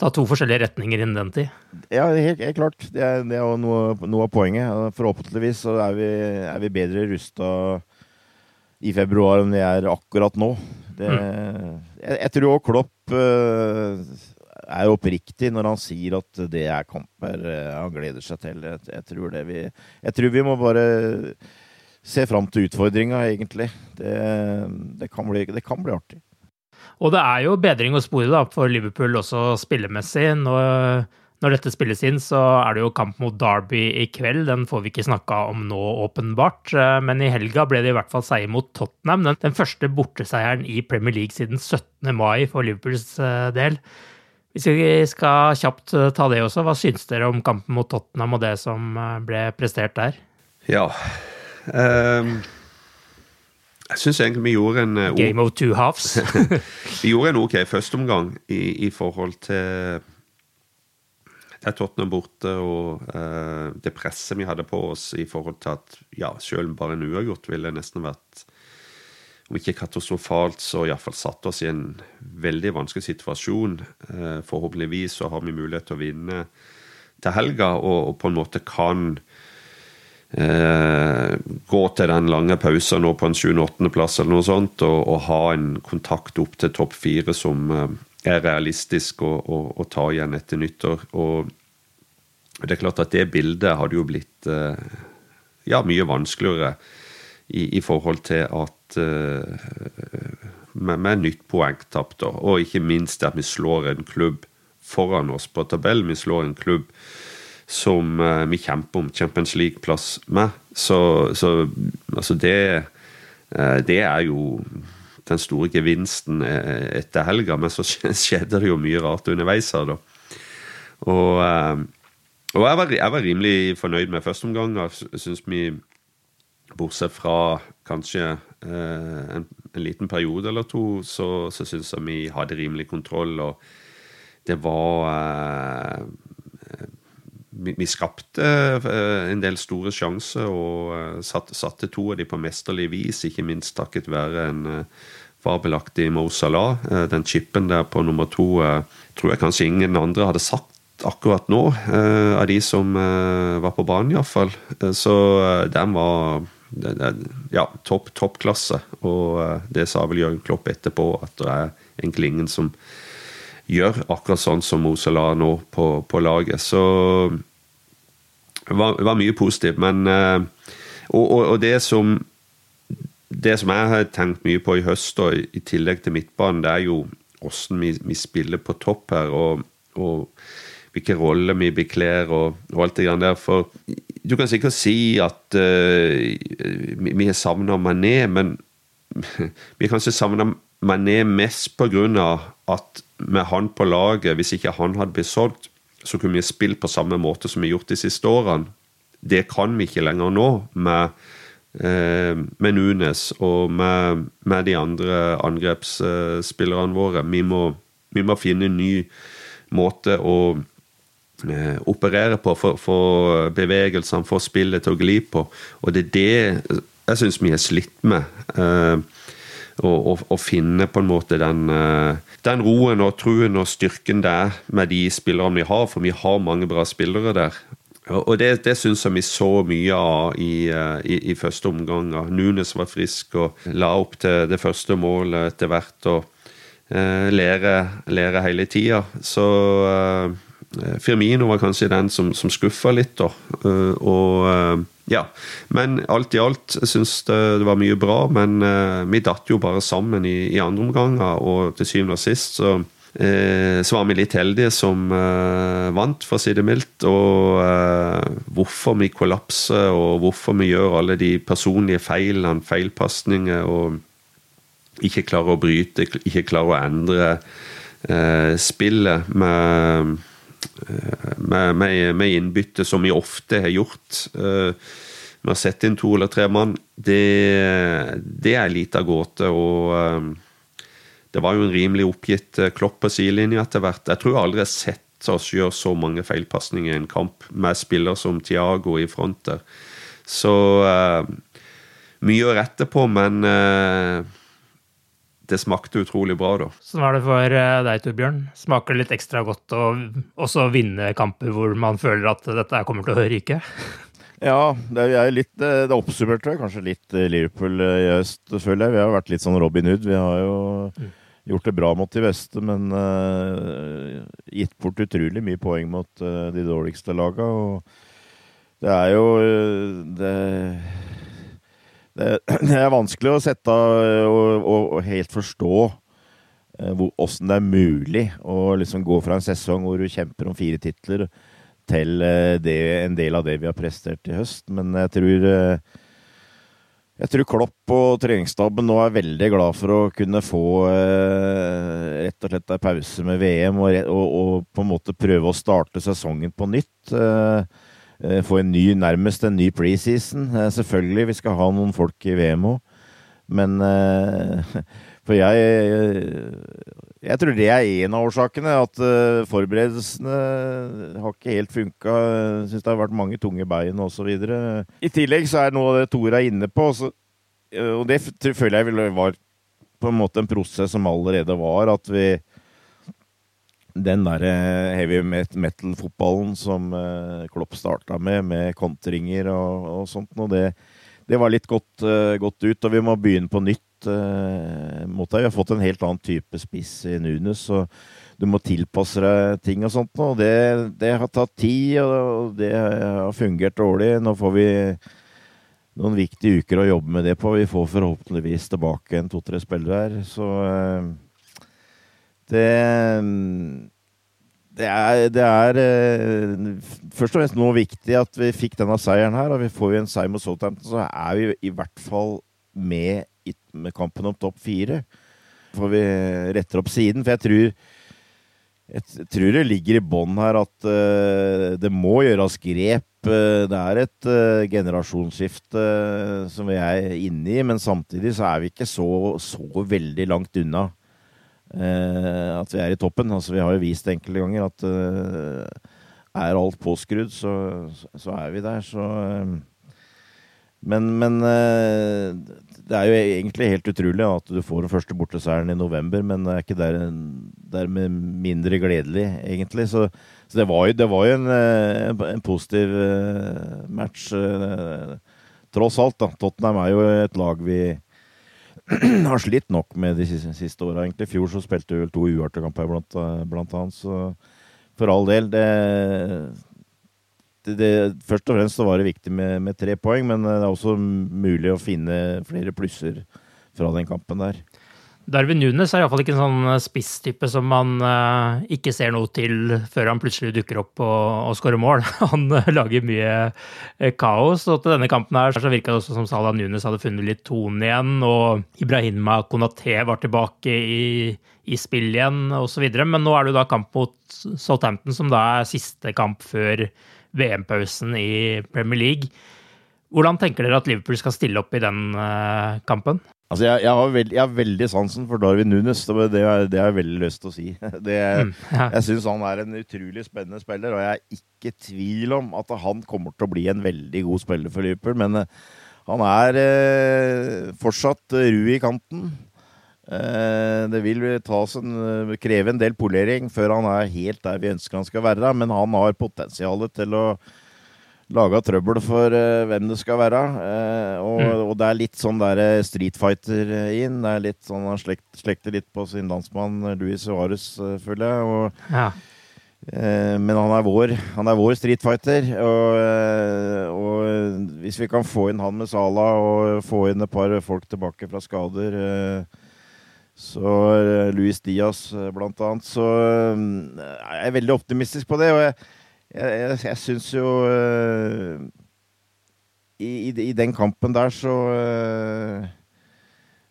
ta to forskjellige retninger innen den tid. Ja, helt, helt klart. Det er, det er jo noe, noe, av poenget. Forhåpentligvis så er vi, er vi bedre rusta i februar enn vi er akkurat nå. Det, mm. jeg, jeg, tror òg Klopp uh, er jo oppriktig når han sier at det er kamper uh, han gleder seg til. Jeg, jeg, tror det vi, jeg tror vi må bare se fram til utfordringa, egentlig. Det, det, kan bli, det kan bli artig. Og det er jo bedring å spore da, for Liverpool også spillemessig. Når, når, dette spilles inn, så er det jo kamp mot Derby i kveld. Den får vi ikke snakka om nå, åpenbart. Men i helga ble det i hvert fall seier mot Tottenham. Den, den første borteseieren i Premier League siden 17. mai for Liverpools eh, del. Hvis vi skal kjapt eh, ta det også, hva syns dere om kampen mot Tottenham og det som eh, ble prestert der? Ja, um jeg syns egentlig vi gjorde en uh, Game of two halves. vi gjorde en ok førsteomgang i, i forhold til det Tottenham borte og uh, det presset vi hadde på oss i forhold til at ja, selv bare en uavgjort ville nesten vært om ikke katastrofalt, så iallfall satt oss i en veldig vanskelig situasjon. Uh, forhåpentligvis så har vi mulighet til å vinne til helga, og, på en måte kan eh, gå til den lange pausen nå på en 7.-8.-plass eller noe sånt, og, og, ha en kontakt opp til topp fire som eh, er realistisk å, å, å, ta igjen etter nyttår. Og det er klart at det bildet hadde jo blitt eh, ja, mye vanskeligere i, i forhold til at eh, med, med nytt poengtap, da. Og ikke minst at vi slår en klubb foran oss på tabellen. Vi slår en klubb som uh, vi kjemper om Champions League-plass med. Så, så altså det, uh, det er jo den store gevinsten eh, etter helga, men så skjedde det jo mye rart underveis her, da. Og, og jeg, var, jeg, var, rimelig fornøyd med første omgang. Jeg syns vi, bortsett fra kanskje en, en, liten periode eller to, så, så syns jeg vi hadde rimelig kontroll. og det var vi, vi, skapte eh, en del store sjanser og eh, satte, satte to av de på mesterlig vis, ikke minst takket være en eh, fabelaktig Mo Salah. Den chipen der på nummer to tror jeg kanskje ingen andre hadde satt akkurat nå, av de som var på banen, iallfall. Så den var ja, topp toppklasse. Og det sa vel Jørgen Klopp etterpå, at det er en Klingen som gjør akkurat sånn som Mosela nå på, på laget. Så det var, var mye positivt. Men uh, og, og, og, det som det som jeg har tenkt mye på i høst, og i tillegg til midtbanen, det er jo åssen vi, vi, spiller på topp her, og, og hvilke roller vi bekler, og, alt det grann der. For du kan sikkert si at uh, vi, har savna Mané, men vi har kanskje savna Mané mest av at med han på laget, hvis ikke han hadde blitt solgt, så kunne vi spilt på samme måte som vi har gjort de siste årene. Det kan vi ikke lenger nå med, eh, med Nunes og med, med, de andre angrepsspillerne våre. Vi må, vi må, finne en ny måte å operere på, for bevegelsene, få spillet til å gli på. Og det er det jeg syns vi har slitt med. Eh, å, finne på en måte den, eh, den roen og truen og styrken det er med de spillerne vi har, for vi har mange bra spillere der. Og det, det syns jeg vi så mye av i, eh, i, i første omgang. Nunes var frisk og la opp til det første målet etter hvert. og lære, lære hele tida. Så Firmino var kanskje den som, som skuffa litt, da. Uh, og uh, ja. Men alt i alt syns det, det, var mye bra. Men vi datt jo bare sammen i, i andre omganger, og til syvende og sist så så var vi litt heldige som vant, for å si det mildt. Og hvorfor vi kollapser, og hvorfor vi gjør alle de personlige feilene, feilpasninger, og ikke klarer å bryte, ikke klarer å endre spillet med Eh, med, med, med, innbytte, som vi ofte har gjort. Vi med å sette inn to eller tre mann, det, det er litt av gåte. Og eh, det var jo en rimelig oppgitt klopp på sidelinja etter hvert. Jeg tror jeg aldri har sett oss gjøre så mange feilpasninger i en kamp med spillere som Tiago i front der. Så mye å rette på, men det smakte utrolig bra, da. Sånn var det for eh, deg, Torbjørn. Smaker det litt ekstra godt å også vinne kamper hvor man føler at dette kommer til å ryke? Ja, det er litt Det oppsummerte kanskje litt eh, Liverpool eh, i øst, føler jeg. Vi har vært litt sånn Robin Hood. Vi har jo mm. gjort det bra mot de beste, men uh, gitt bort utrolig mye poeng mot uh, de dårligste laga. Og det er jo det, det, er vanskelig å sette og, og, og helt forstå eh, åssen det er mulig å liksom gå fra en sesong hvor du kjemper om fire titler, til eh, det, en del av det vi har prestert i høst. Men jeg tror eh, jeg tror Klopp og treningsstaben nå er veldig glad for å kunne få eh, rett og slett en pause med VM og, og, og, på en måte prøve å starte sesongen på nytt. Eh, Eh, få en ny, nærmest en ny preseason. Eh, selvfølgelig, vi skal ha noen folk i VM òg. Men eh, For jeg Jeg tror det er en av årsakene. At forberedelsene har ikke helt funka. Syns det har vært mange tunge bein osv. I tillegg så er noe av det Tor er inne på, og det føler jeg var på en måte en prosess som allerede var, at vi den der eh, heavy metal-fotballen som eh, Klopp starta med, med kontringer og, og sånt, og det, det, var litt godt, uh, godt, ut. Og vi må begynne på nytt. Mot deg. Vi har fått en helt annen type spiss i Nunes, og du må tilpasse deg ting og sånt. Og det, det har tatt tid, og det har fungert dårlig. Nå får vi noen viktige uker å jobbe med det på. Vi får forhåpentligvis tilbake en to-tre spillere her. Så det det er, det er uh, først og fremst nå viktig at vi fikk denne seieren her. og Vi får jo en seier mot Southampton, så er vi i hvert fall med i med kampen om topp fire. Får vi retter opp siden. For jeg tror, jeg tror det ligger i bånn her at uh, det må gjøres grep. Uh, det er et generasjonsskifte som vi er inne i, men samtidig så er vi ikke så, så veldig langt unna eh, at vi er i toppen. Altså, vi har jo vist enkelte ganger at eh, er alt påskrudd, så, så, er vi der. Så eh, Men, men eh, det er jo egentlig helt utrolig at du får den første borteseieren i november, men det er ikke der, dermed mindre gledelig, egentlig. Så, så det, var jo, det var jo en, en, positiv eh, match, eh, tross alt. da. Tottenham er jo et lag vi har slitt nok med de siste, siste åra, egentlig. I fjor så spilte vi vel to uartekamper, blant, eh, blant, annet. Så for all del, det, det, det, Først og fremst så var det viktig med, med, tre poeng, men det er også mulig å finne flere plusser fra den kampen der. Darwin Nunes er iallfall ikke en sånn eh, spisstype som man uh, ikke ser noe til før han plutselig dukker opp og, og skårer mål. Han uh, lager mye uh, kaos, og til denne kampen her så virka det også som Salah Nunes hadde funnet litt tone igjen, og Ibrahima Konaté var tilbake i, i spill igjen, osv. Men nå er det jo da kamp mot Southampton, som da er siste kamp før VM-pausen i Premier League. Hvordan tenker dere at Liverpool skal stille opp i den kampen? Altså, jeg, jeg, har veld, jeg, har veldig sansen for Darwin Nunes. Det, det, det har jeg veldig lyst til å si. Det, mm, ja. Jeg syns han er en utrolig spennende spiller, og jeg er ikke i tvil om at han kommer til å bli en veldig god spiller for Liverpool. Men uh, han er uh, fortsatt ru i kanten. det vil en, kreve en del polering før han er helt der vi ønsker han skal være, men han har potensialet til å laga trøbbel for uh, hvem det skal være. Uh, og, mm. og, det er litt sånn der uh, Street Fighter inn. Det er litt sånn Han slekt, slekter litt på sin landsmann Louis Suárez, føler jeg. Og, ja. Eh, men han er vår, han er vår streetfighter. Og, eh, og, hvis vi kan få inn han med Sala og få inn et par folk tilbake fra skader eh, så Luis Diaz blant annet, så jeg er veldig optimistisk på det. Og jeg, jeg, jeg, jeg syns jo i, i, i, den kampen der så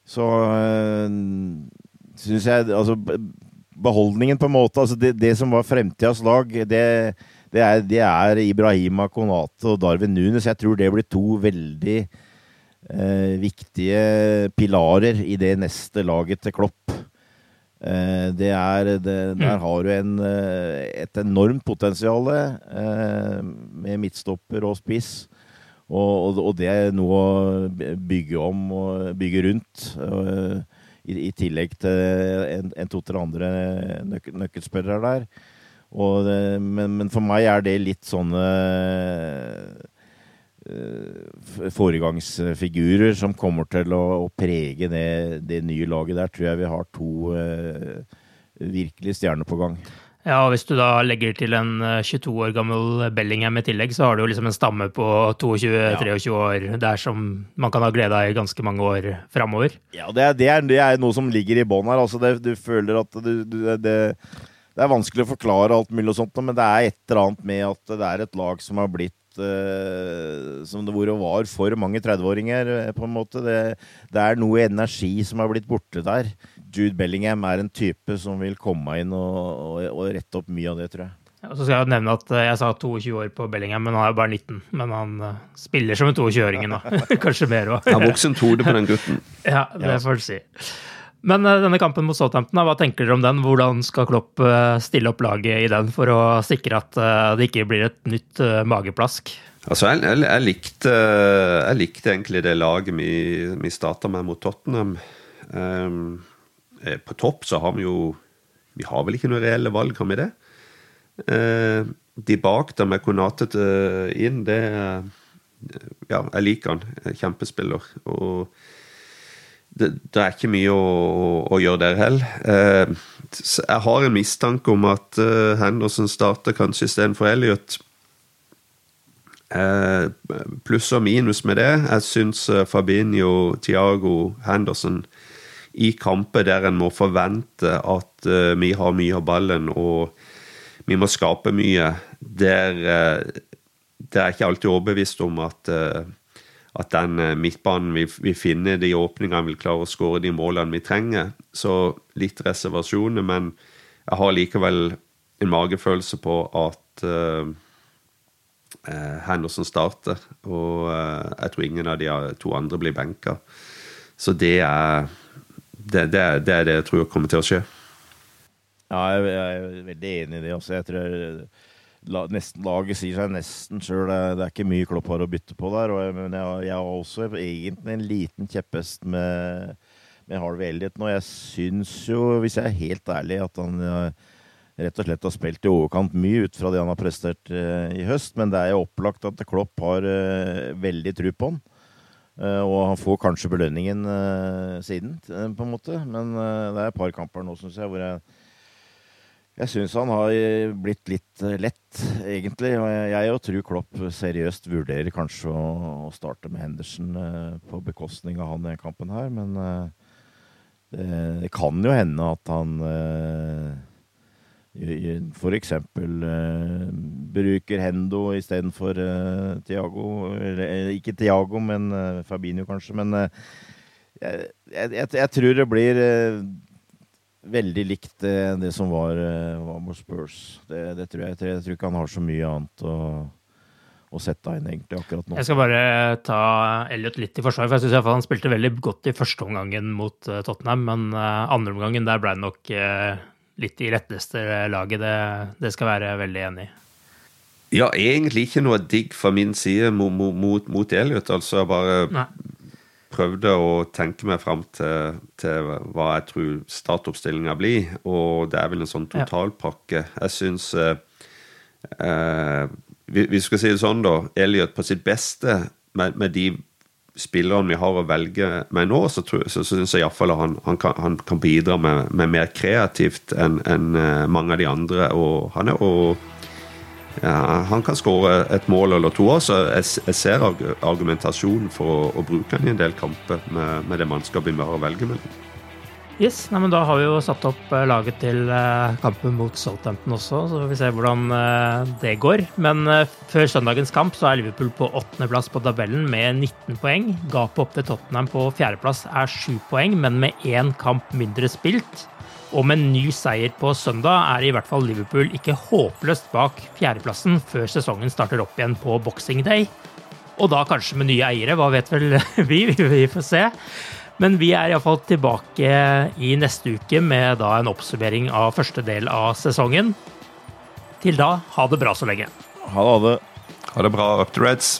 Så syns jeg Altså beholdningen, på en måte. Altså det, det som var fremtidas lag, det, det, er, det, er, Ibrahima Konate og Darwin Nunes. Jeg tror det blir to veldig uh, viktige pilarer i det neste laget til Klopp. Eh, det er, det, der mm. har du en, eh, et enormt potensial eh, med midtstopper og spiss. Og, og, og, det er noe å bygge om og bygge rundt. I, i tillegg til en, en to-tre andre nøk, nøkkelspillere der. Og, men, men, for meg er det litt sånne foregangsfigurer som kommer til å, å prege det, det, nye laget der. Tror jeg vi har to uh, virkelig stjerner på gang. Ja, og hvis du da legger til en 22 eh, år gammel Bellingham i tillegg, så har du jo liksom en stamme på 22-23 ja. år der som man kan ha glede av i ganske mange år framover. Ja, det er, det, er, det er, noe som ligger i bånn her. Altså det, du føler at du, du, det, det er vanskelig å forklare alt mulig og sånt, men det er et eller annet med at det er et lag som har blitt uh, som det hvor var for mange 30-åringer, eh, på en måte. Det, det, er noe energi som har blitt borte der. Jude Bellingham er en type som vil komme inn og, og, og rette opp mye av det, tror jeg. Ja, så skal Jeg nevne at eh, jeg sa 22 år på Bellingham, men han er jo bare 19. Men han spiller som en 22-åring nå. Kanskje mer òg. Voksen torde på den gutten. ja, det får du si. Men uh, denne kampen mot Southampton, hva tenker dere om den? Hvordan skal Klopp uh, stille opp laget i den for å sikre at uh, det ikke blir et nytt mageplask? Altså, jeg, jeg, jeg, likte, jeg, likte, egentlig det laget vi, vi starta med mot Tottenham. Um, på topp så har vi jo Vi har vel ikke noe reelle valg, har vi det? Uh, de bak der med Konate inn, det Ja, jeg liker han. Kjempespiller. Og det, det, er ikke mye å, å gjøre der heller. Eh, jeg har en mistanke om at eh, Henderson starter kanskje istedenfor Elliot. Eh, pluss og minus med det. Jeg syns eh, Fabinho, Tiago, Henderson i kamper der en må forvente at uh, vi har mye av ballen og vi må skape mye, der, uh, der er ikke alltid overbevist om at at den eh, midtbanen vi, vi finner de åpningene, vil klare å skåre de målene vi trenger. Så litt reservasjoner, men jeg har likevel en magefølelse på at uh, Henderson starter. Og uh, jeg tror ingen av de to andre blir benka. Så det er det, det, er det jeg tror kommer til å skje. Ja, jeg er veldig enig i det også. Jeg tror la, nesten, laget sier seg nesten sjøl. Det, det, er ikke mye Klopp har å bytte på der. Og, men jeg, jeg, har også egentlig en liten kjepphest med, med Harvey Elliot nå. Jeg syns jo, hvis jeg er helt ærlig, at han rett og slett har spilt i overkant mye ut fra det han har prestert uh, i høst. Men det er jo opplagt at Klopp har uh, veldig tro på han. Uh, og han får kanskje belønningen siden, på en måte. Men det er et par kamper nå, syns jeg, hvor jeg jeg syns han har blitt litt eh, lett, egentlig. Og jeg, jeg tror Klopp seriøst vurderer kanskje å, starte med Henderson eh, på bekostning av han i kampen her, men eh, det, kan jo hende at han eh, f.eks. Eh, bruker Hendo istedenfor eh, Tiago. Eller ikke Tiago, men eh, Fabinho kanskje. Men eh, jeg, jeg, jeg, tror det blir eh, veldig likt det, det som var, eh, var med Spurs. Det, det tror jeg, jeg, tror ikke han har så mye annet å, å sette inn egentlig akkurat nå. Jeg skal bare ta Elliot litt i forsvar, for jeg syns han spilte veldig godt i første omgangen mot uh, Tottenham, men andre omgangen der ble det nok litt i retteste laget. Det, det, skal jeg være veldig enig i. Ja, egentlig ikke noe digg fra min side mot, mot, mot Elliot. Altså bare Nei prøvde å tenke meg fram til, til, hva jeg tror startoppstillinga blir, og det er vel en sånn totalpakke. Jeg syns eh, eh, vi, vi, skal si det sånn, da. Elliot på sitt beste med, med de spillerne vi har å velge med nå, så, tror, så, så syns jeg iallfall han, han, kan, han kan bidra med, med mer kreativt enn en eh, mange av de andre. Og han er jo ja, Han kan skåre et mål eller to. Så jeg, ser argumentasjonen for å, bruke han i en del kamper med, med det mannskapet vi har å velge mellom. Yes, nei, men Da har vi jo satt opp eh, laget til eh, kampen mot Southampton også, så får vi se hvordan eh, det går. Men før søndagens kamp så er Liverpool på åttendeplass på tabellen med 19 poeng. Gapet opp til Tottenham på fjerdeplass er sju poeng, men med én kamp mindre spilt. Og med en ny seier på søndag er i hvert fall Liverpool ikke håpløst bak fjerdeplassen før sesongen starter opp igjen på Boxing Day. Og da kanskje med nye eiere, hva vet vel vi? Vi får se. Men vi er iallfall tilbake i neste uke med da en oppsummering av første del av sesongen. Til da, ha det bra så lenge. Ha det. Ha det, ha det bra, Up to Reds.